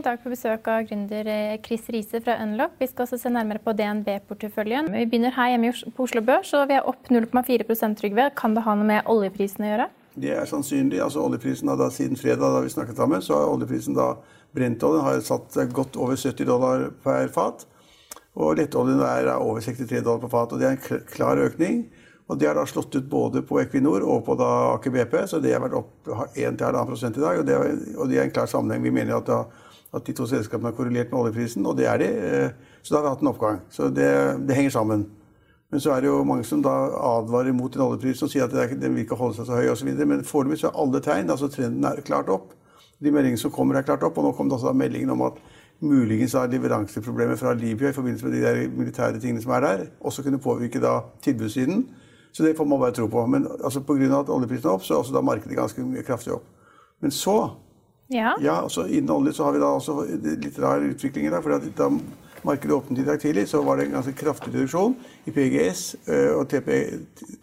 I dag på besøk av gründer eh, Chris Riise fra Unlock. Vi skal også se nærmere på DNB-porteføljen. Vi begynner her hjemme på Oslo Børs, og vi er opp 0,4% Trygve. Kan det ha noe med oljeprisen å gjøre? Det er sannsynlig. altså oljeprisen da, Siden fredag da vi snakket sammen, så har oljeprisen da Brentoljen har satt godt over 70 dollar per fat. Og lettoljen er over 63 dollar på fat. og Det er en klar økning. Og Det har da slått ut både på Equinor og på da Aker BP, så det har vært opp 1-1,5 i dag. Og det, er, og det er en klar sammenheng. Vi mener at, da, at de to selskapene har korrelert med oljeprisen, og det er de. Eh, så da har vi hatt en oppgang. Så det, det, henger sammen. Men så er det jo mange som da advarer mot en oljepris og sier at er, den vil ikke holde seg så høy osv. Men foreløpig er alle tegn, altså trenden er klart opp. De meldingene som kommer, er klart opp. Og nå kom det også meldingen om at muligens har leveranseproblemer fra Libya i forbindelse med de der militære tingene som er der, også kunne påvirke da tilbudssiden. Så det får man bare tro på. Men altså, pga. at oljeprisen er opp, så er også da markedet ganske kraftig opp. Men så ja. ja altså Innen olje så har vi da også litt rar utvikling. Da, for da markedet åpnet i dag tidlig, så var det en ganske kraftig reduksjon i PGS øh, og TP,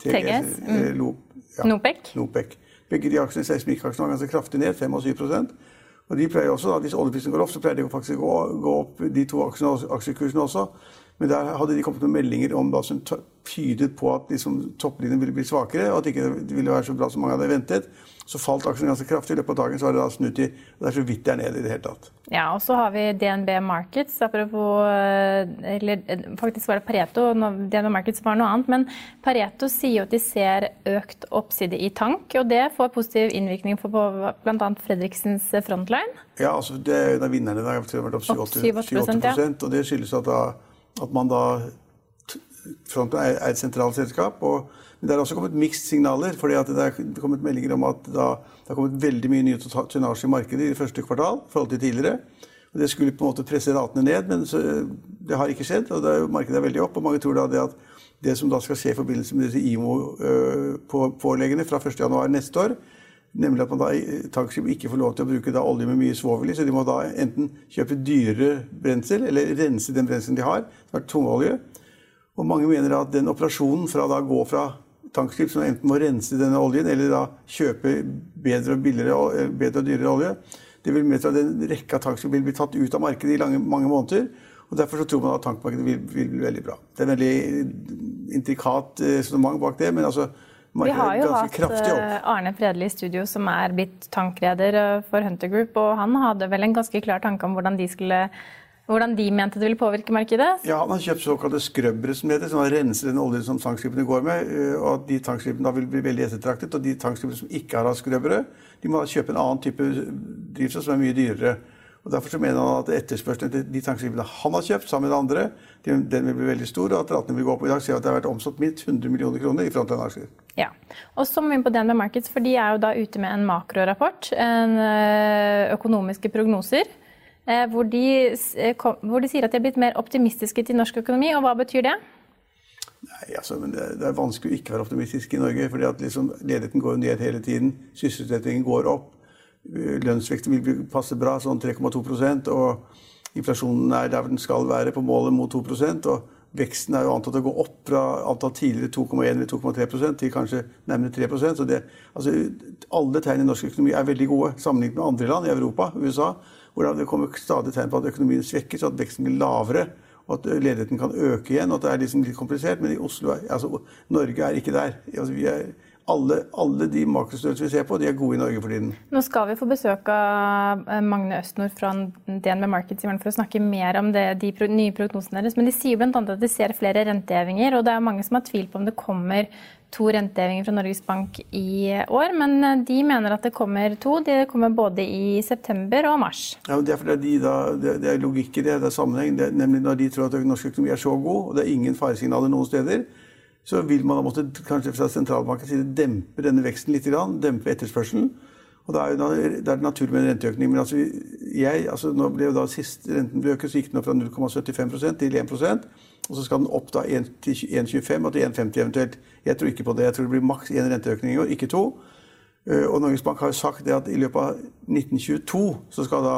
TGS, mm. ja, Nopec. Nopec. Begge de aksjene, seismikkaksjene var ganske kraftig ned, 5 og 7% og de pleier også, da, Hvis oljeprisen går opp, så pleier de faktisk å gå, gå opp de to aksjekursene også. Men der hadde de kommet med meldinger om hva som tydet på at liksom, topplinjen ville bli svakere, og at det ikke ville være så bra som mange hadde ventet. Så falt aksjen ganske kraftig. I løpet av dagen så har det da snudd til Det er så vidt det er ned i det hele tatt. Ja, og så har vi DNB Markets. Apropos eh, Eller eh, faktisk var det Pareto. DNB Markets var noe annet. Men Pareto sier jo at de ser økt oppside i tank, og det får positiv innvirkning på bl.a. Fredriksens frontline? Ja, altså det er en av vinnerne det har vært opp 7-8 ja. og det skyldes at da at man da Fronten er, et sentralt selskap. Og, men det er også kommet mixed signaler. det er kommet meldinger om at da, det har kommet veldig mye ny tonnasje i markedet i det første kvartal i forhold til tidligere. Og Det skulle på en måte presse ratene ned, men så, det har ikke skjedd. og er, Markedet er veldig opp, og mange tror da det at det som da skal skje i forbindelse med disse IMO-påleggene fra 1.1 neste år, Nemlig at man da tankskip ikke får lov til å bruke olje med mye svovel i, så de må da enten kjøpe dyrere brensel, eller rense den brenselen de har, som er tungolje. Og mange mener at den operasjonen fra da gå fra tankskip som enten må rense denne oljen, eller da kjøpe bedre og, billigere, bedre og dyrere olje, det vil medføre at en rekke av tankskip vil bli tatt ut av markedet i lange, mange måneder. og Derfor så tror man at tankmarkedet vil, vil, bli veldig bra. Det er en veldig intrikat eh, resonnement bak det. men altså vi har jo hatt eh, Arne Fredli i studio, som er blitt tankreder eh, for Hunter Group. og Han hadde vel en ganske klar tanke om hvordan de, skulle, hvordan de mente det ville påvirke markedet? Ja, Han har kjøpt såkalte skrøbbere, som heter, som renser den oljen som tankskipene går med. Eh, og at De tankskipene da vil bli veldig ettertraktet. Og de tankskipene som ikke har hatt skrøbbere, de må da kjøpe en annen type drivstoff som er mye dyrere. Og Derfor mener han at etterspørselen til de tankskipene han har kjøpt sammen med andre, den vil bli veldig stor, og at ratene vil gå opp. I dag ser vi at det har vært omsatt minst 100 millioner kroner i frontline-aksjer. Ja. Og så må vi inn på DNB Markets, for de er jo da ute med en makrorapport. En eh, økonomiske prognoser. Eh, hvor de, eh, hvor de, sier at de er blitt mer optimistiske til norsk økonomi. Og hva betyr det? Nei, altså, men det, det er vanskelig å ikke være optimistisk i Norge. fordi at liksom, Ledigheten går ned hele tiden. Sysselsettingen går opp. Lønnsveksten vil passe bra, sånn 3,2 og inflasjonen er der den skal være, på målet mot 2 og Veksten er jo antatt å gå opp fra antall tidligere 2,1 eller 2,3% til kanskje nærmere 3% så det, altså, Alle tegn i norsk økonomi er veldig gode sammenlignet med andre land i Europa, USA. hvor det kommer stadig tegn på at økonomien svekkes, at veksten blir lavere. Og at ledigheten kan øke igjen. og at det er liksom litt komplisert, Men i Oslo, altså, Norge er ikke der. Altså, vi er alle, alle de makrostørrelser vi ser på, de er gode i Norge for tiden. Nå skal vi få besøk av eh, Magne Østnord fra DNB Markets for å snakke mer om det, de nye prognosene deres. Men de sier bl.a. at de ser flere rentehevinger. Og det er mange som har tvil på om det kommer to rentehevinger fra Norges Bank i år. Men eh, de mener at det kommer to. De kommer både i september og mars. Ja, men det, er de da, det, er logikk i det. Det er sammenheng. Det, nemlig når de tror at norsk økonomi er så god, og det er ingen faresignaler noen steder så vil man da måtte kanskje fra sentralbankens side dempe denne veksten litt. Dempe etterspørselen. Og da er, det, er naturlig med en renteøkning. Men altså, jeg, altså nå ble jo da sist renten ble øket, så gikk den opp fra 0,75% til 1% Og så skal den opp da 1 til 1,25 og til 1,50 eventuelt. Jeg tror ikke på det. Jeg tror det blir maks én renteøkning i år, ikke to. Eh, og Norges Bank har jo sagt det at i løpet av 1922 så skal da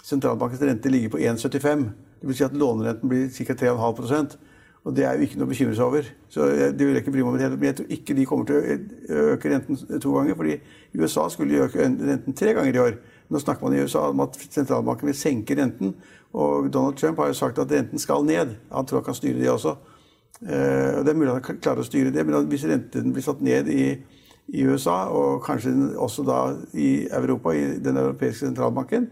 sentralbankens rente ligge på 1,75. Det vil si at lånerenten blir ca. 3,5 og det er jo ikke noe å bekymre seg over. Så det vil jeg ikke bry meg om. Men jeg tror ikke de kommer til å øke renten to ganger. fordi USA skulle øke renten tre ganger i år. Nå snakker man i USA om at sentralbanken vil senke renten. Og Donald Trump har jo sagt at renten skal ned. Han tror han kan styre det også. Eh, Det er mulig han klarer å styre det, men hvis renten blir satt ned i, i USA, og kanskje også da i Europa, i den europeiske sentralbanken,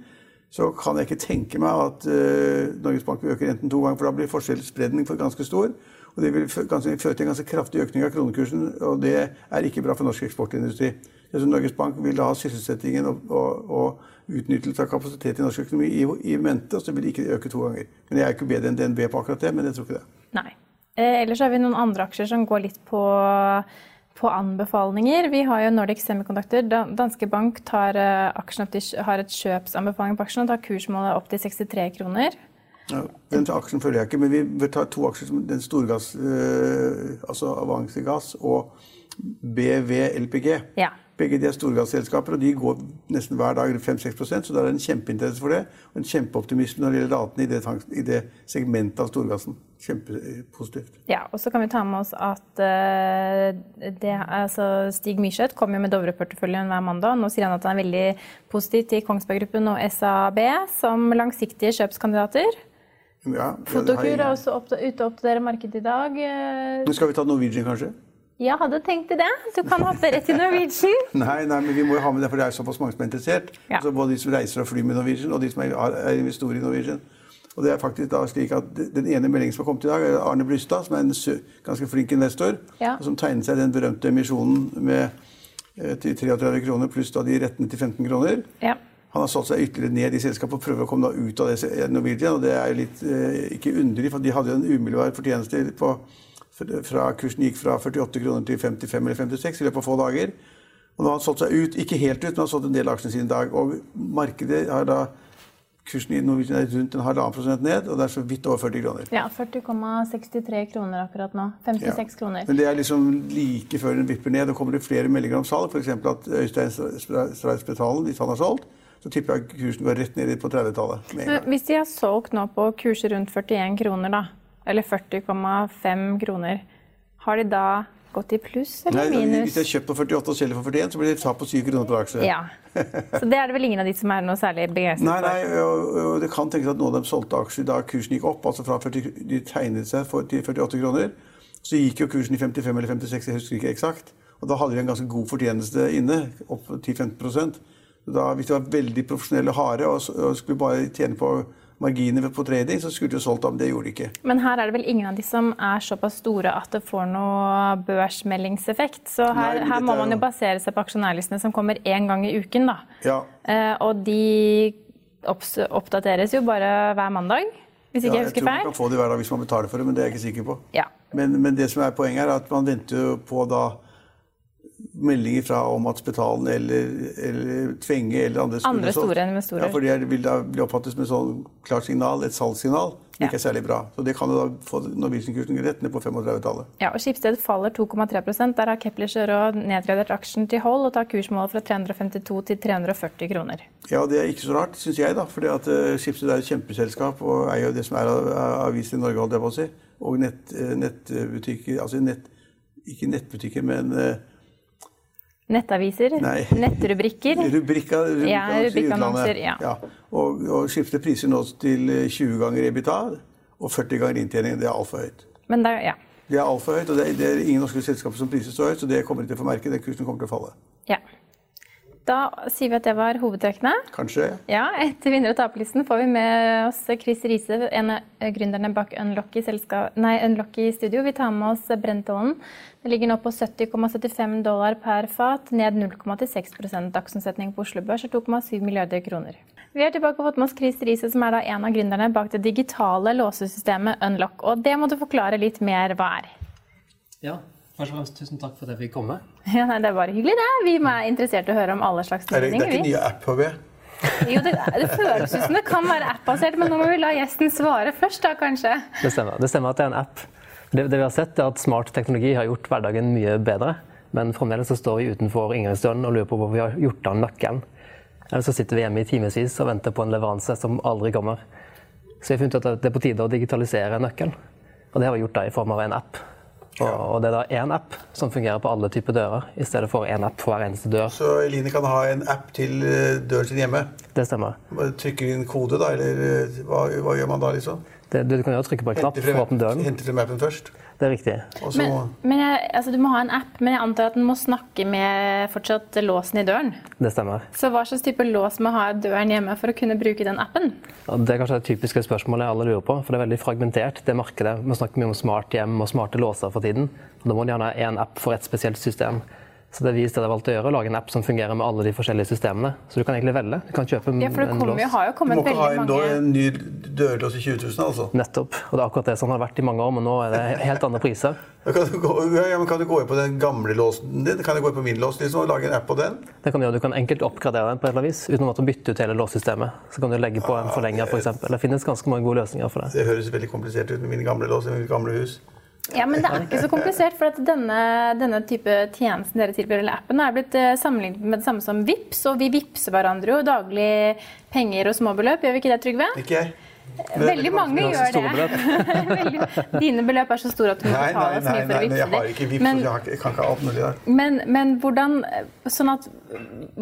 så kan jeg ikke tenke meg at uh, Norges Bank øker renten to ganger, for da blir forskjellsspredning for ganske stor. Og det vil føre til en ganske kraftig økning av kronekursen, og det er ikke bra for norsk eksportindustri. Altså, Norges Bank vil da ha sysselsettingen og, og, og utnyttelse av kapasitet i norsk økonomi i, i mente, og så vil de ikke øke to ganger. Men Jeg er ikke bedre enn DNB på akkurat det, men jeg tror ikke det. Nei. Eh, ellers har vi noen andre aksjer som går litt på på anbefalinger. Vi har jo Nordic Semiconductor. Danske Bank tar eh, til, har et kjøpsanbefaling på aksjen og tar kursmålet opp til 63 kroner. Ja, den aksjen følger jeg ikke, men vi tar to aksjer som den storgass, øh, altså Avanse Gass og BV LPG. Ja. Begge de er storgasselskaper, og de går nesten hver dag 5-6% så da er det en kjempeinteresse for det. Og en kjempeoptimisme når det gjelder ratene i det, i det segmentet av storgassen. Kjempepositivt. Ja, og så kan vi ta med oss at uh, det, altså Stig Myrseth kommer med Dovre-porteføljen hver mandag. Nå sier han at han er veldig positiv til Kongsberg Gruppen og SAB som langsiktige kjøpskandidater. Ja, Fotokur er også ute og oppdaterer markedet i dag. Nå skal vi ta Norwegian, kanskje? Jeg hadde tenkt det. Du kan hoppe rett i Norwegian. nei, nei, men vi må jo ha med det, for det er såpass mange som er interessert. Ja. Altså både de som reiser og flyr med Norwegian, og de som er, er investorer i Norwegian. Og det er faktisk da slik at Den ene meldingen som har kommet i dag, er Arne Brystad, som er en ganske flink investor, ja. og som tegnet seg den berømte emisjonen med, eh, til 33 kroner pluss da de rettene til 15 kroner. Ja. Han har satt seg ytterligere ned i selskapet og prøver å komme ut av det Norwegian. og Det er litt eh, ikke underlig, for de hadde jo en umiddelbar fortjeneste på fra kursen gikk fra 48 kroner til 55 eller 56 i løpet av få dager. Og nå har han solgt seg ut, ikke helt ut, men han har solgt en del av aksjene sine i dag. Og markedet har da Kursen i Norwegian er rundt en halvannen prosent ned, og det er så vidt over 40 kroner. Ja, 40,63 kroner akkurat nå. 56 ja. kroner. Men det er liksom like før den vipper ned. og kommer det flere meldinger om salg, f.eks. at Øystein Streisbetalen, hvis han har solgt, så tipper jeg kursen går rett ned på 30-tallet. Hvis de har solgt nå på kurser rundt 41 kroner, da, eller 40,5 kroner. Har de da gått i pluss eller Nei, minus? Hvis har kjøpt på 48 og selger for 41, så blir det tap på 7 kroner på aksje. Ja. Så det er det vel ingen av de som er noe særlig begeistret for? Nei, nei og, og det kan tenkes at noen av dem solgte aksjer da kursen gikk opp. altså fra 40, De tegnet seg for, til 48 kroner. Så gikk jo kursen i 55 eller 56, jeg husker ikke eksakt. Og da hadde de en ganske god fortjeneste inne, opp 10-15 da, Hvis de var veldig profesjonelle og harde og, og skulle bare tjene på marginer på trading, så skulle de jo solgt dem. men det gjorde de ikke. Men her er det vel ingen av de som er såpass store at det får noe børsmeldingseffekt. Så her, Nei, her må man jo basere seg på aksjonærlistene som kommer én gang i uken, da. Ja. Eh, og de oppdateres jo bare hver mandag. Hvis ikke ja, jeg husker feil. Jeg tror man kan få det hver dag hvis man betaler for det, men det er jeg ikke sikker på. Ja. Men, men, det som er poenget, er at man venter jo på da meldinger fra om at Spetalen eller, eller Tvenge eller andre Andre store investorer. Ja, for det vil da bli oppfattet som et sånn klart signal, et salgssignal, ja. ikke er særlig bra. Så det kan jo da få Norwegian-kursen rett ned på 35-tallet. Ja, og Skipsted faller 2,3% Der har Kepler Sjøråd nedgradert aksjen til hold og tar kursmålet fra 352 til 340 kroner. Ja, det er ikke så rart, syns jeg, da. For uh, eh, Skipsted er et kjempeselskap og eier jo det som er avis i Norge, holdt jeg på å si. Og nett, eh, nettbutikker Altså nett, ikke nettbutikker, men uh, Nettaviser? Nei. Nettrubrikker? Rubrikka, Ja, utlandet. ja. Og, og skifte priser nå til 20 ganger EBITA og 40 ganger inntjening. Det er altfor høyt. Men det, ja. Det er altfor høyt, og det er, det er ingen norske selskaper som priser så høyt, så det kommer de til å få merke. Den kursen kommer til å falle. Da sier vi at det var hovedtrekkene. Kanskje. Ja, Etter vinner- og taperlisten får vi med oss Chris Riise, en av gründerne bak Unlock i, selskap, nei, Unlock i studio. Vi tar med oss Brentollen. Det ligger nå på 70,75 dollar per fat, ned 0,86% Dagsomsetning på Oslo Børs er 2,7 milliarder kroner. Vi har tilbake fått med oss Chris Riise, som er da en av gründerne bak det digitale låsesystemet Unlock. Og det må du forklare litt mer hva er. Ja, først og fremst tusen takk for at jeg fikk komme. Ja, nei, det er bare hyggelig, det. Vi er interessert i å høre om alle slags Det er, det er ikke nye app-HV. Jo, det, det føles ut som det kan være app-basert, men nå må vi la gjesten svare først, da kanskje. Det stemmer. Det stemmer at det er en app. Det, det vi har sett er at Smart teknologi har gjort hverdagen mye bedre. Men fremdeles så står vi utenfor inngangsdøren og lurer på hvor vi har gjort av nøkkelen. Eller så sitter vi hjemme i timevis og venter på en leveranse som aldri kommer. Så vi har funnet ut at det er på tide å digitalisere nøkkelen. Og det har vi gjort da i form av en app. Og, og det er da én app som fungerer på alle typer dører, i stedet for én app på hver eneste dør. Så Eline kan ha en app til eh, døren sin hjemme. Det stemmer. Trykker Trykker inn kode, da, eller eh, hva, hva gjør man da, liksom? Det, du kan jo trykke på en knapp for å åpne døren. henter frem appen først. Det er riktig. Også... Men, men jeg, altså, du må ha en app, men jeg antar at den må snakke med fortsatt låsen i døren. Det stemmer. Så hva slags type lås må ha døren hjemme for å kunne bruke den appen? Ja, Det er kanskje det typiske spørsmålet alle lurer på, for det er veldig fragmentert, det markedet. Vi snakker mye om smart hjem og smarte låser for tiden. Da må de gjerne ha én app for et spesielt system. Så det vi i stedet valgte å gjøre, å lage en app som fungerer med alle de forskjellige systemene. Så du kan egentlig velge. Du kan kjøpe Ja, for det en lås. har jo du må ikke ha en, mange en ny dørlås i 20 000, altså. Nettopp. Og det er akkurat det som har vært i mange år, men nå er det helt andre priser. Kan, du gå, ja, men kan du gå inn på den gamle låsen din? Kan du gå inn på min lås liksom, og lage en app på den? Det kan du gjøre. Du kan enkelt oppgradere den på et eller annet vis, uten å måtte bytte ut hele låssystemet. Så kan du legge på en forlenger, f.eks. Det finnes ganske mange gode løsninger for det. Det høres veldig komplisert ut med min gamle lås i mitt gamle hus. Ja, men det er ikke så komplisert, for at denne, denne type tjenesten dere tilbyr, eller appen, er blitt eh, sammenlignet med det samme som VIPS, og vi vippser hverandre jo daglig penger og småbeløp, gjør vi ikke det, Trygve? Ikke jeg. Men- Veldig mange Det er gjør det. Veldig, dine beløp er så store at du må Nei, nei, betale så mye for nei, å men jeg har vippse ikke dem. vips, Men, jeg, har ikke, jeg kan ikke alt mulig der. men, men hvordan Sånn at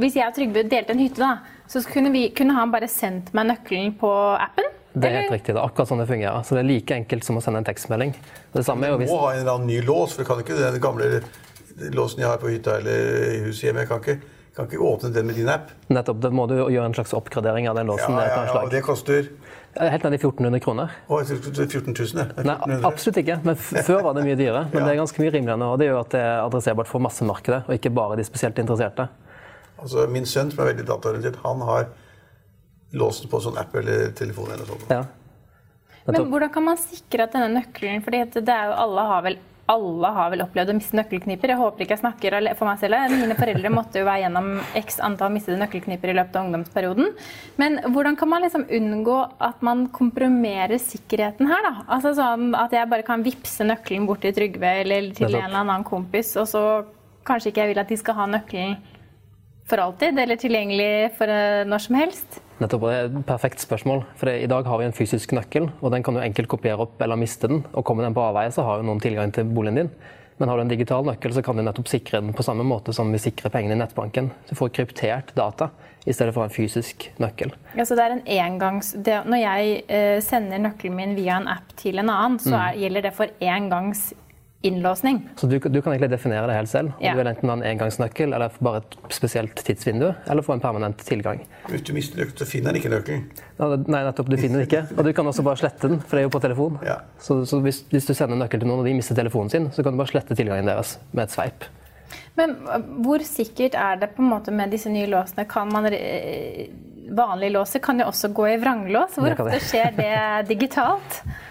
hvis jeg og Trygve delte en hytte, da, så kunne, vi, kunne han bare sendt meg nøkkelen på appen? Det er helt riktig. Det er akkurat sånn det fungerer. Så det er like enkelt som å sende en tekstmelding. Det samme er jo Du må ha en eller annen ny lås, for du kan ikke den gamle låsen jeg har på hytta eller i huset hjemme. Jeg kan ikke, kan ikke åpne den med din app. Nettopp, da må du gjøre en slags oppgradering av den låsen. ja, ja, ja, og det koster Helt ned i 1400 kroner. å, jeg tror det er 14 000. ja. Nei, absolutt ikke. Men før var det mye dyrere. Men Ja. det er ganske mye rimeligere nå. Og det gjør at det er adresserbart for massemarkedet, og ikke bare de spesielt interesserte. Altså, min sønn, som er veldig dataorientert, han har låsen på sånn app eller telefon eller sånt. Ja. Men hvordan kan man sikre at denne nøkkelen fordi det er jo, alle, har vel, alle har vel opplevd å miste nøkkelkniper. Jeg håper ikke jeg snakker for meg selv. Mine foreldre måtte jo være gjennom x antall mistede nøkkelkniper i løpet av ungdomsperioden. Men hvordan kan man liksom unngå at man kompromerer sikkerheten her? da? Altså sånn At jeg bare kan vippse nøkkelen bort til Trygve eller til en eller annen kompis, og så kanskje ikke jeg vil at de skal ha nøkkelen for alltid, eller tilgjengelig for eh, når som helst. Nettopp, og Det er et perfekt spørsmål. For I dag har vi en fysisk nøkkel, og den kan du enkelt kopiere opp eller miste den. Og kommer den på avveie, så har jo noen tilgang til boligen din. Men har du en digital nøkkel, så kan du nettopp sikre den på samme måte som vi sikrer pengene i nettbanken. Du får kryptert data i stedet for en fysisk nøkkel. Ja, så det er en engangs... Det, når jeg eh, sender nøkkelen min via en app til en annen, så er, gjelder det for engangs innlåsning. Så du, du kan egentlig definere det helt selv. Om Ja. du vil enten ha en engangsnøkkel eller bare et spesielt tidsvindu, eller få en permanent tilgang. Hvis du mister nøkkelen, så finner den ikke nøkkelen. Nei, nettopp, du finner den ikke. Og du kan også bare slette den, for det er jo på telefon. Ja. Så, så hvis, hvis du sender nøkkel til noen, og de mister telefonen sin, så kan du bare slette tilgangen deres med et sveip. Men eh, hvor sikkert er det på en måte med disse nye låsene? Kan man eh, Vanlige låser kan jo også gå i vranglås. Hvor ofte skjer det digitalt?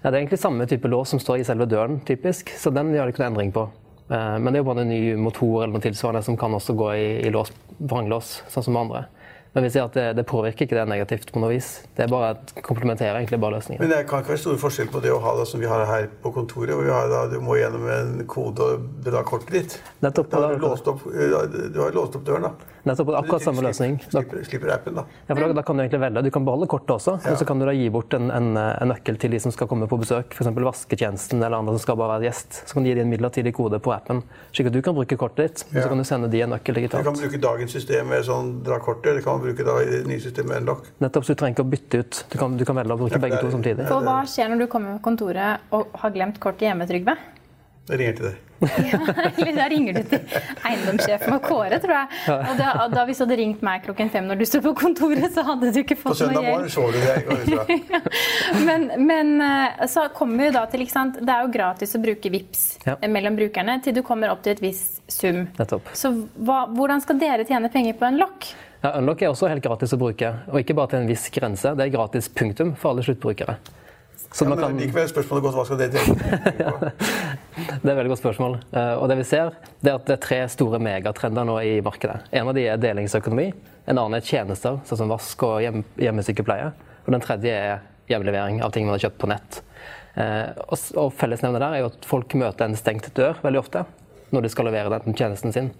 Ja, det er egentlig samme type lås som står i selve døren, typisk, så den gjør det ikke noe endring på. Eh, Men det er jo bare en ny motor eller noe tilsvarende som kan også gå i, i lås, vranglås, sånn som andre. Men vi sier at det, det påvirker ikke det negativt på noe vis. Det er bare et komplementerer egentlig bare løsningen. Men det kan ikke være stor forskjell på det å ha det som vi har her på kontoret, hvor vi har da, du må gjennom en kode og bedra kortet ditt. Nettopp, Da har du, låst opp, du har låst opp døren, da. Nettopp akkurat samme løsning. Da, Slipper, slipper appen, da. ja, for da, da kan Du egentlig velge. Du kan beholde kortet også, men så kan du da gi bort en, en, en nøkkel til de som skal komme på besøk. F.eks. vasketjenesten eller andre som skal bare være gjest. Så kan du gi dem en midlertidig kode på appen, slik at du kan bruke kortet ditt. Ja. så kan du sende de en nøkkel digitalt. Du kan bruke dagens system med sånn dra kortet, eller kan man bruke da det nye systemet med Unlock. Nettopp, så Du trenger ikke å bytte ut. Du kan, du kan velge å bruke Ja, begge er- to samtidig. For hva skjer når du kommer på kontoret og har glemt kortet hjemme, Trygve? Jeg ringer til deg. Eller da ringer du til eiendomssjefen og Kåre, tror jeg. Og da, og da Hvis du hadde ringt meg klokken fem når du sto på kontoret, så hadde du ikke fått noe søndag morgen hjelp. så du det. jeg. Men, men eh, så kommer vi jo da til ikke sant? Det er jo gratis å bruke VIPS Ja. eh, mellom brukerne til du kommer opp til et visst sum. Nettopp. Så hva, hvordan skal dere tjene penger på en lokk? Ja, Unlock er også helt gratis å bruke, og ikke bare til en viss grense. Det er gratis punktum for alle sluttbrukere. Så Ja, men kan, likevel er spørsmålet godt hva skal det til? det er et veldig godt spørsmål. Eh, Og det vi ser, det er at det er tre store megatrender nå i markedet. En av de er delingsøkonomi, en annen er tjenester, sånn som vask og hjem, hjemmesykepleie. Og den tredje er hjemlevering av ting man har kjøpt på nett. Eh, Og, og fellesnevnet der er jo at folk møter en stengt dør veldig ofte når de skal levere den tjenesten sin.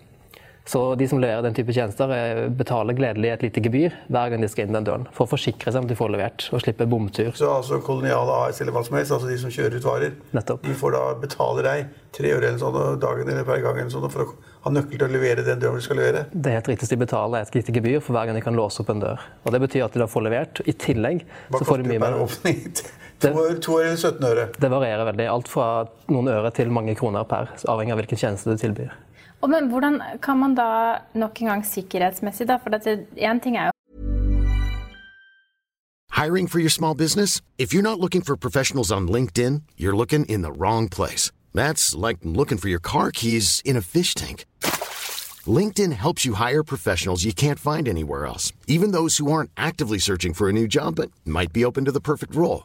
Så de som leverer den type tjenester, eh, betaler gledelig et lite gebyr hver gang de skal inn den døren, for å forsikre seg om at de får levert og slipper bomtur. Så altså koloniale AS eller hva som helst, altså de som kjører ut varer, Nettopp. de får da betale deg tre øre eller sånn dagen eller per gang eller sånn for å ha nøkkel til å levere den døren du skal levere. Det er helt riktig, de betaler et lite gebyr for hver gang de kan låse opp en dør. Og Det betyr at de da får levert. I tillegg Hva så får koster de det mye per mer. Åpning? To to eller 17 øre? Det varierer veldig. Alt fra noen øre til mange kroner per, avhengig av hvilken tjeneste du tilbyr. Og men hvordan kan man da nok en gang sikkerhetsmessig, da? For én ting er jo Hiring for your small business? If you're not looking for professionals on LinkedIn, you're looking in the wrong place. That's like looking for your car keys in a fish tank. LinkedIn helps you hire professionals you can't find anywhere else, even those who aren't actively searching for a new job but might be open to the perfect role.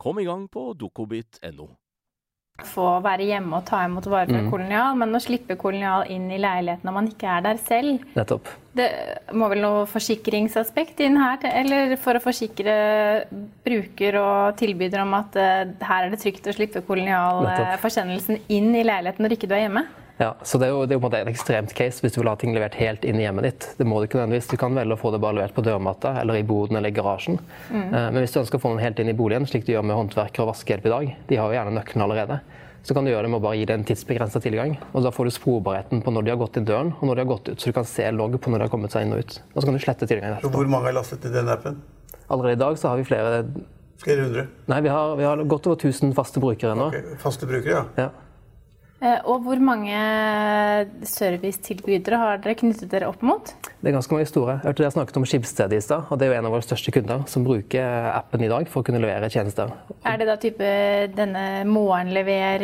Kom i gang på dokobit.no. få være hjemme og ta imot varer fra Kolonial, men å slippe Kolonial inn i leiligheten når man ikke er der selv Nettopp. Det må vel noe forsikringsaspekt inn her, til- eller for å forsikre bruker og tilbyder om at eh, her er det trygt å slippe Kolonial-forsendelsen inn i leiligheten når ikke du er hjemme? Ja, så Det er jo, det er jo på en måte en ekstremt case hvis du vil ha ting levert helt inn i hjemmet ditt. Det må Du ikke nødvendigvis. Du kan velge å få det bare levert på dørmatta eller i boden eller i garasjen. Mm. Men hvis du ønsker å få den helt inn i boligen, slik du gjør med håndverkere og vaskehjelp i dag, de har jo gjerne nøkkelen allerede, så kan du gjøre det med å bare gi det en tidsbegrensa tilgang. og Da får du sporbarheten på når de har gått inn døren og når de har gått ut, så du kan se logg på når de har kommet seg inn og ut. Og så kan du slette tilgangen Så etterpå. hvor mange har lastet i den appen? Allerede i dag så har vi flere Flere hundre? Nei, vi har, vi har godt over 1000 faste brukere nå. Okay. Faste brukere, ja. Ja. Eh, Og hvor mange servicetilbydere har dere knyttet dere opp mot? Det er ganske mange store. Jeg hørte dere snakket om Skipsstedet i stad, og det er jo en av våre største kunder som bruker appen i dag for å kunne levere tjenester. Er det da type denne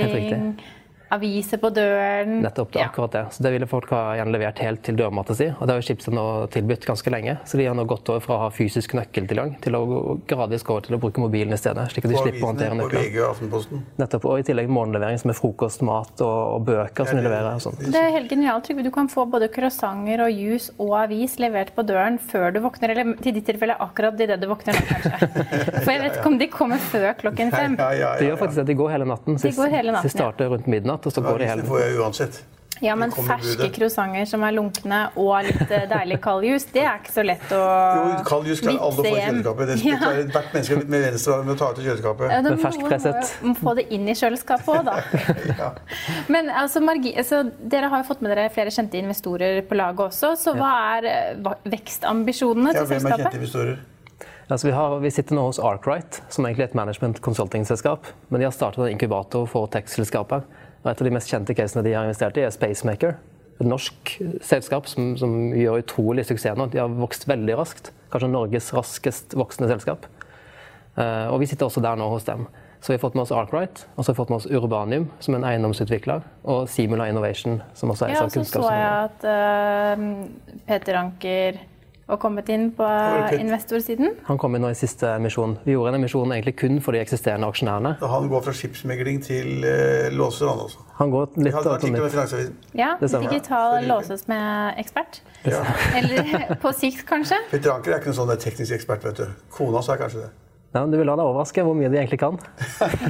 Helt riktig. Aviser på døren. Nettopp, det, er akkurat det. Så det ville folk ha gjerne levert helt til dørmatta si. Og det har jo Schibsted nå tilbudt ganske lenge. Så de har nå gått over fra å ha fysisk nøkkeltilgang til å gradvis gå over til å bruke mobilen i stedet. slik at de På slipper å håndtere avisene, på. VG og Aftenposten. Nettopp, Og i tillegg morgenlevering som er frokost, mat og, og bøker som de leverer. og sånt. Det er helt genialt, Trygve. Du kan få både croissanter og juice og avis levert på døren før du våkner. Eller til ditt tilfelle akkurat idet du våkner nå, kanskje. For jeg vet ikke om de kommer før klokken fem. Ja, ja, De ja, gjør faktisk det. De går hele natten. De går hele natten, de starter rundt midnatt, og så går det hele får jeg uansett. Ja, men ferske croissanter som er lunkne og litt eh, deilig kald jus, det er ikke så lett å Jo, kald jus klarer alle å få i kjøleskapet. Det Ja. klarer hvert menneske med venstre arm å ta ut i kjøleskapet. Ja, Men må ferskpresset. må få det inn i kjøleskapet òg, da. Ja. Men altså, margi, altså, dere har jo fått med dere flere kjente investorer på laget også. Så hva er vekstambisjonene til vekstambisjonene Ja, hvem er kjente investorer? Altså, vi, har, vi sitter nå hos Arkwright, som egentlig er et management consulting-selskap. Men de har startet en inkubator for tech-selskaper. Og et av de mest kjente casene de har investert i, er Spacemaker. Et norsk selskap som, som gjør utrolig suksess nå. De har vokst veldig raskt. Kanskje Norges raskest voksende selskap. Eh, og vi sitter også der nå hos dem. Så vi har fått med oss Arkwright, og så har vi fått med oss Urbanium, som er en eiendomsutvikler, og Simula Innovation, som også er Ja, ja, så så jeg at uh, Peter Anker var kommet inn på investorsiden. Han kom inn nå i siste emisjon. Vi gjorde en emisjon egentlig kun for de eksisterende aksjonærene. Så Han går fra skipsmegling til uh, låser, han også. Han går Vi litt hadde av artikkel med Finansavisen. Ja, digital låses med ekspert. Ja. Eller på sikt, kanskje. Petter Anker er ikke noen sånn teknisk ekspert, vet du. Kona er kanskje det. Ja, du vil la deg overraske hvor mye de egentlig kan.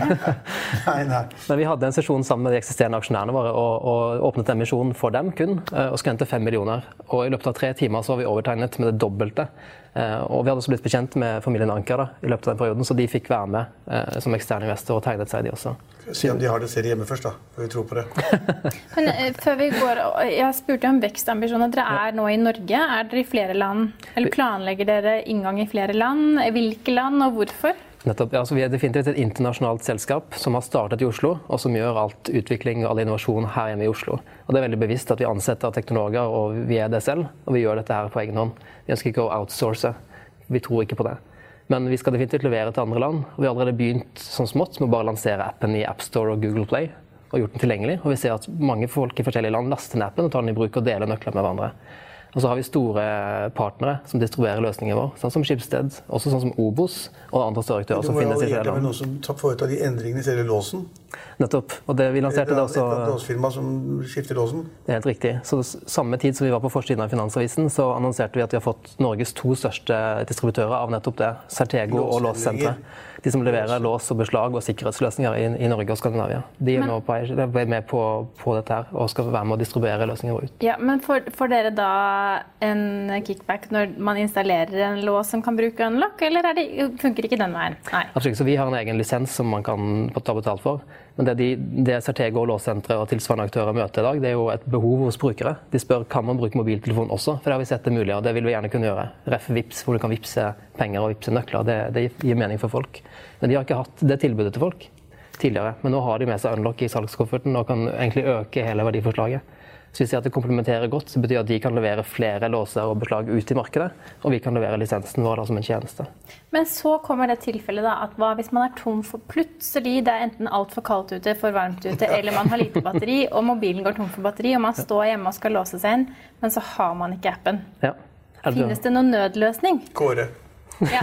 Nei, nei. Men vi hadde en sesjon sammen med de eksisterende aksjonærene våre og, og åpnet en emisjon for dem kun, eh, og skulle hente fem millioner. Og i løpet av tre timer så var vi overtegnet med det dobbelte. Eh, Og vi hadde også blitt bekjent med familien Anker da, i løpet av den perioden, så de fikk være med eh, som eksterne investor og tegnet seg, de også. Se om de har det selv hjemme først, da. For vi tror på det. Men eh, før vi går, Jeg spurte om vekstambisjoner. Dere er nå i Norge. Er dere i flere land? Eller planlegger dere inngang i flere land? Hvilke land, og hvorfor? Nettopp, ja, altså Vi er definitivt et internasjonalt selskap som har startet i Oslo, og som gjør alt utvikling og all innovasjon her hjemme i Oslo. Og Det er veldig bevisst at vi ansetter teknologer, og vi er det selv. Og vi gjør dette her på egen hånd. Vi ønsker ikke å outsource. Vi tror ikke på det. Men vi skal definitivt levere til andre land. og Vi har allerede begynt sånn smått med å bare lansere appen i AppStore og Google Play. Og gjort den tilgjengelig. Og vi ser at mange folk i forskjellige land laster ned appen og tar den i bruk og deler nøkler med hverandre. Og så har vi store partnere som distribuerer løsningen vår, sånn som Skipsted, også sånn som Obos og andre større aktører Du som må jo finnes i land. noen som tar- foretar de endringene i selve låsen. Nettopp. Og det vi lanserte da er et låsfirma som skifter låsen. Det er helt riktig. Så samme tid som vi var på forsiden av Finansavisen, så annonserte vi at vi har fått Norges to største distributører av nettopp det. Certego og Låssenteret. De som leverer lås og beslag og sikkerhetsløsninger i, i Norge og Skandinavia. De er nå på, de er med på, på dette her og skal være med å distribuere løsninger ut. Ja, men får dere da en kickback når man installerer en lås som kan bruke unlock, eller er det, funker ikke den veien? Nei. Absolutt, så Vi har en egen lisens som man kan ta betalt for. Men det, de, det Certego og Låssentre og tilsvarende aktører møter i dag, det er jo et behov hos brukere. De spør kan man bruke mobiltelefon også, for det har vi sett det mulig, og det vil vi gjerne kunne gjøre. Ref Vips, hvor du kan vippse penger og vippse nøkler. Det, det gir mening for folk. Men de har ikke hatt det tilbudet til folk tidligere. Men nå har de med seg Unlock i salgskofferten og kan egentlig øke hele verdiforslaget. Så at det komplementerer godt. så betyr det at de kan levere flere låser og beslag ut i markedet, og vi kan levere lisensen vår da som en tjeneste. Men så kommer det tilfellet da, at hva hvis man er tom for plutselig det er enten altfor kaldt ute, for varmt ute, eller man har lite batteri, og mobilen går tom for batteri, og man står hjemme og skal låse seg inn, men så har man ikke appen. Ja. Finnes det noen nødløsning? Kåre. Ja.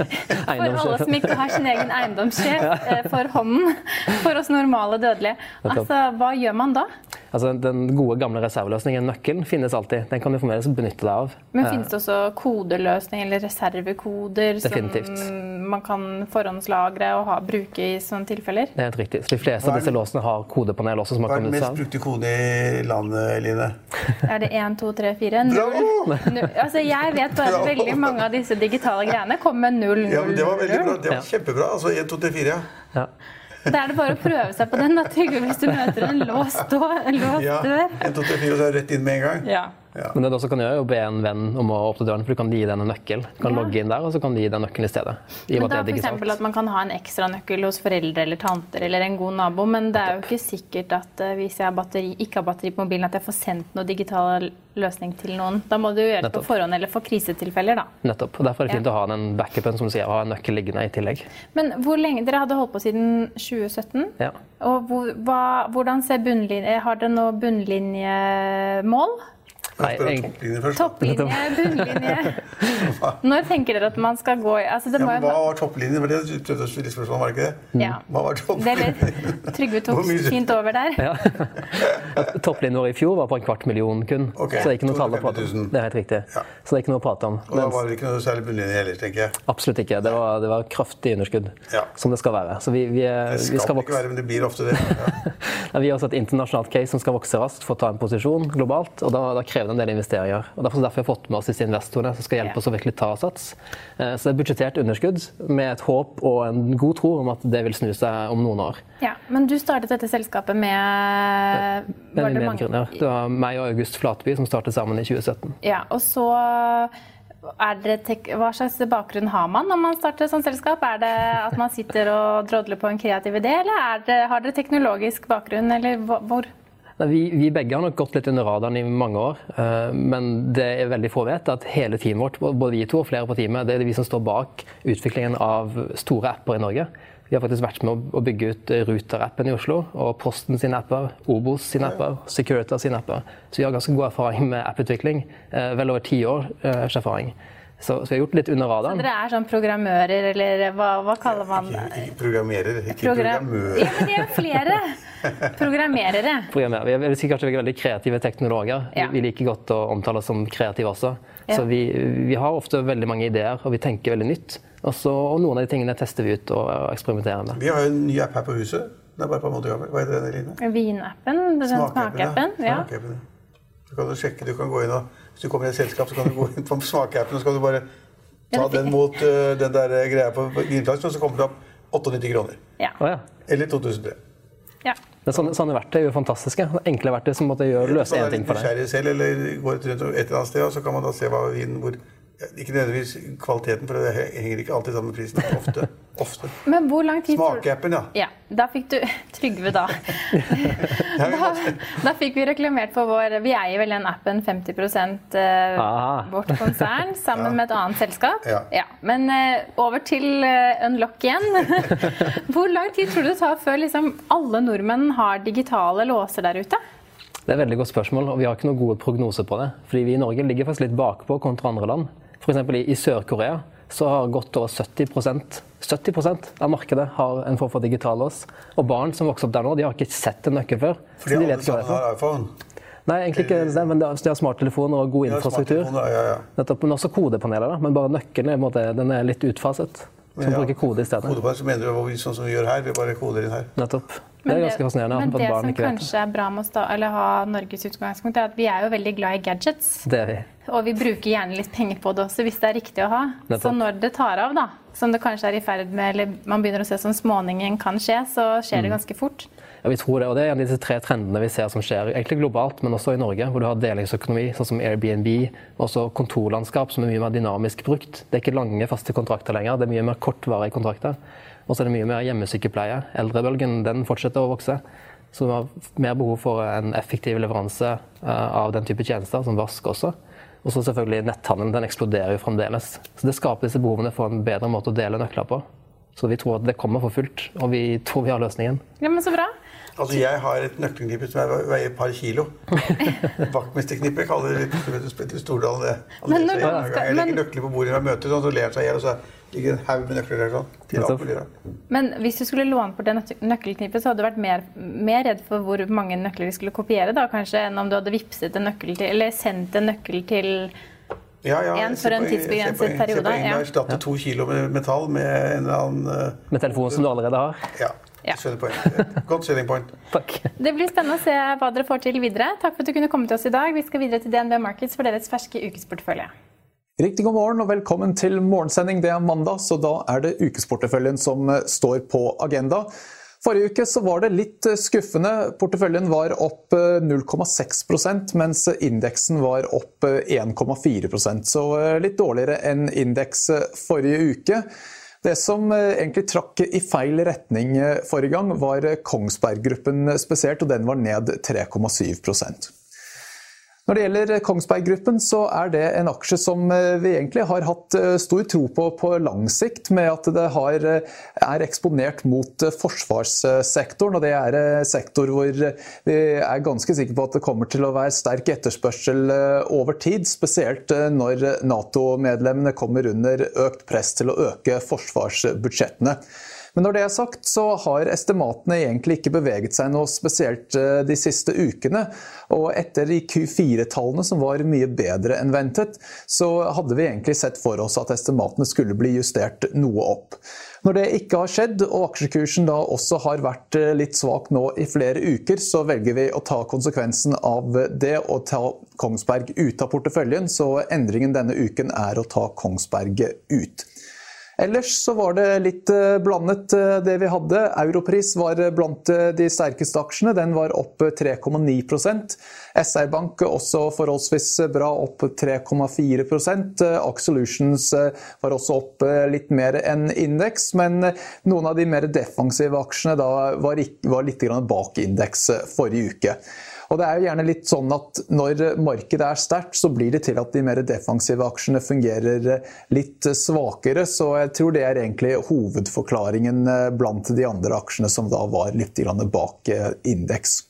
For alle som ikke har sin egen eiendomssjef eh, for hånden. For oss normale dødelige. Altså, Hva gjør man da? Altså, den gode, gamle reserveløsningen, nøkkelen, finnes alltid. Den kan du fremdeles benytte deg av. Men Eh, Finnes det også kodeløsning eller reservekoder Definitivt. som man kan forhåndslagre og ha, bruke i sånne tilfeller? Det er helt riktig. Så de fleste av disse låsene har kodepanel også, som Hva er den mest av. brukte kode i landet, Line? Er det 1, 2, 3, 4? Bravo! Altså, jeg vet bare at veldig mange av disse digitale greiene kommer med 0, 0, Ja, men Det var veldig bra. 0. Det var kjempebra. Altså 1, 2, 3, 4, ja. Ja. Da er det bare å prøve seg på den. da, Trygve, hvis du møter en låst dør. Ja. en 1, 2, 3, 4, så er det rett inn med en gang. Ja. Ja. Men det du også kan gjøre, er å be en venn om å åpne døren, for du kan gi den en nøkkel. Du kan Ja. logge inn der, og så kan du gi den nøkkelen i stedet. I Men da er eksempel at Man kan ha en ekstra nøkkel hos foreldre eller tanter eller en god nabo, men det er jo ikke sikkert at uh, hvis jeg har batteri, ikke har batteri på mobilen, at jeg får sendt noen digital løsning til noen. Da må du gjøre det på forhånd eller for krisetilfeller, da. Nettopp. og Derfor er det fint Ja. å ha den backupen som du sier, ha en nøkkel liggende i tillegg. Men hvor lenge, Dere hadde holdt på siden 2017. Ja. Og hvor, hva, hvordan ser bunnlinje Har dere noe bunnlinjemål? Nei, topplinjen først. Topplinje, bunnlinje? Når tenker dere at man skal gå i altså Ja, hva var topplinjen? Var det prøvde å stille spørsmål, var det ikke det? Ja. Hva var Det topplinjen? Trygve tok fint over der. Ja. Topplinjen vår i fjor var på en kvart million kun. Okay. Så det er ikke noe tall å prate om. Det er helt riktig. Ja. Så det er ikke noe å prate om. Og da var det ikke noe særlig bunnlinje heller, tenker jeg. Absolutt ikke. Det var, det var kraftig underskudd, Ja. som det skal være. Så vi, vi, Det vi skal skal ikke være, men det blir ofte det. Ja. Ja, vi har også et internasjonalt case som skal vokse raskt for å ta en posisjon globalt. og Da, da krever det en del investeringer. og Derfor, derfor har vi fått med oss disse investorene som skal hjelpe oss å virkelig ta sats. Eh, Så det er budsjettert underskudd med et håp og en god tro om at det vil snu seg om noen år. Ja, Men du startet dette selskapet med Det var det mange-. Det var meg og August Flatby som startet sammen i 2017. Ja, og så er det Hva slags bakgrunn har man når man starter sånt selskap? Er det at man sitter og drodler på en kreativ idé, eller er det, har dere teknologisk bakgrunn, eller hvor? Vi, vi begge har nok gått litt under radaren i mange år, eh, men det er veldig få vet at hele teamet vårt, både vi to og flere på teamet, det er vi som står bak utviklingen av store apper i Norge. Vi har faktisk vært med å- å bygge ut Ruter-appen i Oslo, og Posten sine apper, Obos sine apper, Securitas sine apper. Så vi har ganske god erfaring med apputvikling. eh, Vel over ti års eh, erfaring. Så, så vi har gjort det litt under radaren. Så Dere er sånn programmører, eller hva, hva kaller man det? Ikke programmerer, ikke Program-. Ja, men de er flere! Programmerere. Programmerer. Vi er, sikkert er veldig kreative teknologer. Ja. Vi liker godt å omtale oss som kreative også. Ja. Så vi, vi har ofte veldig mange ideer, og vi tenker veldig nytt. Og, så, og noen av de tingene tester vi ut og eksperimenterer med. Vi har jo en ny app her på huset. Den er bare på en måte gammel. Hva heter den, Eline? Vinappen, den smakeappen. Ja. Du kan du sjekke, du kan gå inn og, Hvis du kommer i et selskap, så kan du gå inn på smakeappen og så kan du bare ta den mot uh, den der greia på vinflasken, og så kommer det opp 98 kroner. Ja. Oh, ja. Eller 2003. ja. er sånne, sånne verktøy er jo fantastiske. Enkle verktøy som måtte gjøre, løse én ting for deg. selv, eller går et rundt et eller annet sted, og så kan man da se hva vinen hvor Ikke nødvendigvis kvaliteten, for det henger ikke alltid sammen med prisen. Ofte. Ofte. Men hvor lang tid Smakeappen, ja. Ja, da fikk du Trygve, da. da. Da fikk vi reklamert for vår Vi eier vel den appen 50 eh, vårt konsern sammen Ja. med et annet selskap. Ja. Men eh, over til eh, Unlock igjen. Hvor lang tid tror du det tar før liksom, alle nordmenn har digitale låser der ute? Det er et veldig godt spørsmål, og vi har ikke noen gode prognoser på det. Fordi vi i Norge ligger faktisk litt bakpå kontra andre land. F.eks. i, i Sør-Korea så har godt over 70 70% av markedet har en form for digital lås. Og barn som vokser opp der nå, de har ikke sett en nøkkel før. Fordi de alle sammen har iPhone. Nei, egentlig ikke det, men de har- smarttelefoner og god infrastruktur. Ja, Ja, ja. Nettopp, men også kodepaneler. Da. Men bare nøkkelen er, måte, den er litt utfaset. Man ja, bruker kode i stedet. Kode på det, så mener du hva vi- sånn som vi gjør her. Vi bare koder inn her. Nettopp. Det er ganske fascinerende men det som vet det. kanskje er bra med oss da, eller ha Norges utgangspunkt, er at vi er jo veldig glad i gadgets. Det er vi. Og vi bruker gjerne litt penger på det også, hvis det er riktig å ha. Nettopp. Så når det tar av, da, som det kanskje er i ferd med, eller man begynner å se som småningen kan skje, så skjer Mm. det ganske fort. Ja, vi tror det, og det er en av disse tre trendene vi ser som skjer egentlig globalt, men også i Norge, hvor du har delingsøkonomi, sånn som Airbnb, og også kontorlandskap som er mye mer dynamisk brukt. Det er ikke lange, faste kontrakter lenger, det er mye mer kortvarige kontrakter. Og så er det mye mer hjemmesykepleie. Eldrebølgen den fortsetter å vokse. Så vi har mer behov for en effektiv leveranse eh, av den type tjenester, som vask også. Og så selvfølgelig netthandelen. Den eksploderer jo fremdeles. Så det skaper disse behovene for en bedre måte å dele nøkler på. Så vi tror at det kommer for fullt, og vi tror vi har løsningen. Ja, men så bra. Altså, Jeg har et nøkkelknippe som er- veier et par kilo. Vaktmesterknippe kaller det litt Stordalen. det. Men når jeg, skal- Jeg legger men- nøkler på bordet når jeg møter, sånn, så ler han seg i hjel, og så ligger en haug med nøkler der sånn. Til alt mulig rart. Men hvis du skulle låne bort det nøkkelknippet, så hadde du vært mer, mer redd for hvor mange nøkler de skulle kopiere, da, kanskje, enn om du hadde vippset en nøkkel til, eller sendt en nøkkel til Ja, ja, En for en tidsbegrenset jeg ser periode, poenget. ja. To kilo med metall med en eller annen uh, Med telefonen som du allerede har. Ja, Ja. Godt selling point. Takk. Det blir spennende å se hva dere får til videre. Takk for at du kunne komme til oss i dag. Vi skal videre til DNB Markets for deres ferske ukesportefølje. Riktig god morgen og velkommen til morgensending. Det er mandag, så da er det ukesporteføljen som eh, står på agenda. Forrige uke så var det litt skuffende. Porteføljen var opp 0,6% mens indeksen var opp 1,4% Så litt dårligere enn indeks forrige uke. Det som egentlig trakk i feil retning forrige gang, var Kongsberg Gruppen spesielt, og den var ned 3,7 når det gjelder Kongsberg Gruppen, så er det en aksje som eh, vi egentlig har hatt eh, stor tro på på lang sikt, med at det har, eh, er eksponert mot forsvarssektoren. Og det er en sektor hvor vi er ganske sikre på at det kommer til å være sterk etterspørsel over tid. Spesielt når Nato-medlemmene kommer under økt press til å øke forsvarsbudsjettene. Men når det er sagt, så har estimatene egentlig ikke beveget seg noe spesielt eh, de siste ukene. Og etter de Q4-tallene, som var mye bedre enn ventet, så hadde vi egentlig sett for oss at estimatene skulle bli justert noe opp. Når det ikke har skjedd, og aksjekursen da også har vært eh, litt svak nå i flere uker, så velger vi å ta konsekvensen av det og ta Kongsberg ut av porteføljen. Så endringen denne uken er å ta Kongsberg ut. Ellers så var det litt eh, blandet eh, det vi hadde. Europris var blant eh, de sterkeste aksjene. Den var opp 3,9% SR Bank også forholdsvis bra, opp 3,4% Axolutions var også opp litt mer enn indeks, men noen av de mer defensive aksjene da var, litt bak indeks forrige uke. Og det er jo gjerne litt sånn at Når markedet er sterkt, så blir det til at de mer defensive aksjene fungerer litt svakere. Så jeg tror det er egentlig hovedforklaringen eh, blant de andre aksjene som da var litt bak eh, indeks.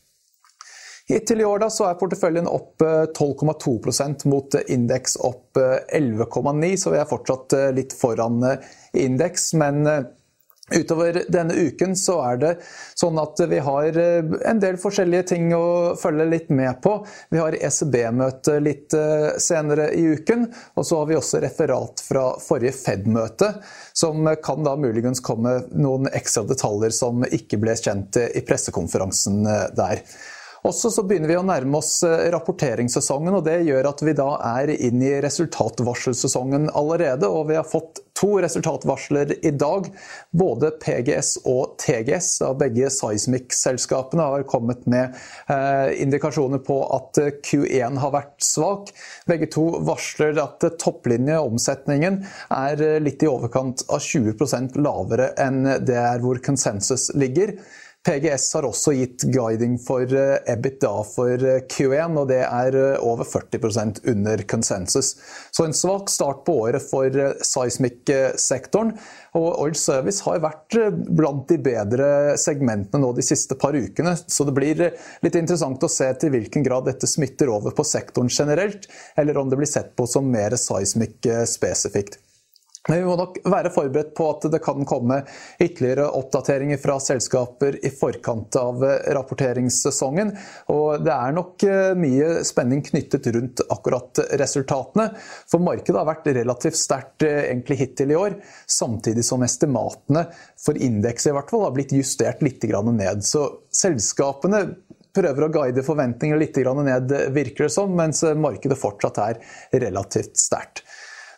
Hittil i år da, så er porteføljen opp 12,2 eh, mot indeks opp 11,9 så vi er fortsatt litt foran indeks. Men Utover denne uken så er det sånn at vi har eh, en del forskjellige ting å følge litt med på. Vi har ECB-møte litt eh, senere i uken, og så har vi også referat fra forrige Fed-møte, som kan da muligens komme noen ekstra detaljer som ikke ble kjent i pressekonferansen eh, der. Også så begynner vi å nærme oss rapporteringssesongen, og det gjør at vi da er inn i resultatvarselsesongen allerede. Og vi har fått to resultatvarsler i dag. Både PGS og TGS da begge Seismic-selskapene har kommet med eh, indikasjoner på at Q1 har vært svak. Begge to varsler at topplinjeomsetningen er litt i overkant av 20 lavere enn det er hvor konsensus ligger. PGS har også gitt guiding for eh, EBITDA for eh, Q1, og det er eh, over 40% under konsensus. Så en svak start på året for seismikksektoren. Og Oil Service har vært blant de bedre segmentene nå de siste par ukene. Så det blir litt interessant å se til hvilken grad dette smitter over på sektoren generelt, eller om det blir sett på som mer seismic spesifikt. Vi må nok være forberedt på at det kan komme ytterligere oppdateringer fra selskaper i forkant av rapporteringssesongen. Og det er nok eh, mye spenning knyttet rundt akkurat resultatene. For markedet har vært relativt sterkt eh, egentlig hittil i år, samtidig som estimatene for indekset i hvert fall har blitt justert litt ned. Så selskapene prøver å guide forventningene litt ned, virker det som, mens markedet fortsatt er relativt sterkt.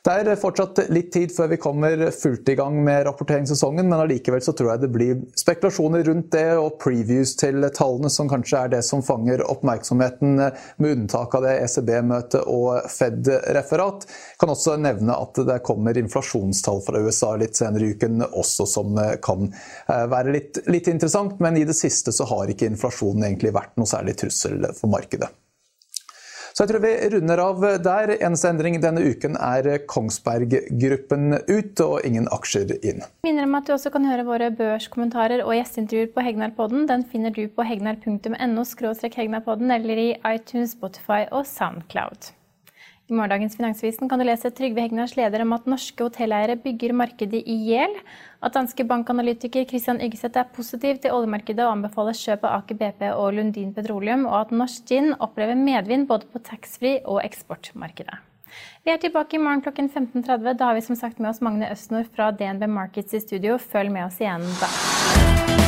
Det er fortsatt litt tid før vi kommer fullt i gang med rapporteringssesongen, men allikevel så tror jeg det blir spekulasjoner rundt det og previews til tallene som kanskje er det som fanger oppmerksomheten, med unntak av det ECB-møtet og Fed-referat. Kan også nevne at det kommer inflasjonstall fra USA litt senere i uken også, som kan eh, være litt, litt interessant, men i det siste så har ikke inflasjonen egentlig vært noe særlig trussel for markedet. Så jeg tror vi runder av der. Eneste endring denne uken er Kongsberg Gruppen ut og ingen aksjer inn. Jeg Minner om at du også kan høre våre børskommentarer og gjesteintervjuer på Hegnar-podden. Den finner du på hegnar.no hegnarpodden eller i iTunes, Spotify og Soundcloud. I morgendagens Finansvisen kan du lese Trygve Hegnars leder om at norske hotelleiere bygger markedet i hjel, at danske bankanalytiker Christian Yggeseth er positiv til oljemarkedet og anbefaler kjøp av Aker BP og Lundin Petroleum, og at norsk gin opplever medvind både på taxfree- og eksportmarkedet. Vi er tilbake i morgen klokken 15.30. Da har vi som sagt med oss Magne Østnord fra DNB Markets i studio. Følg med oss igjen da.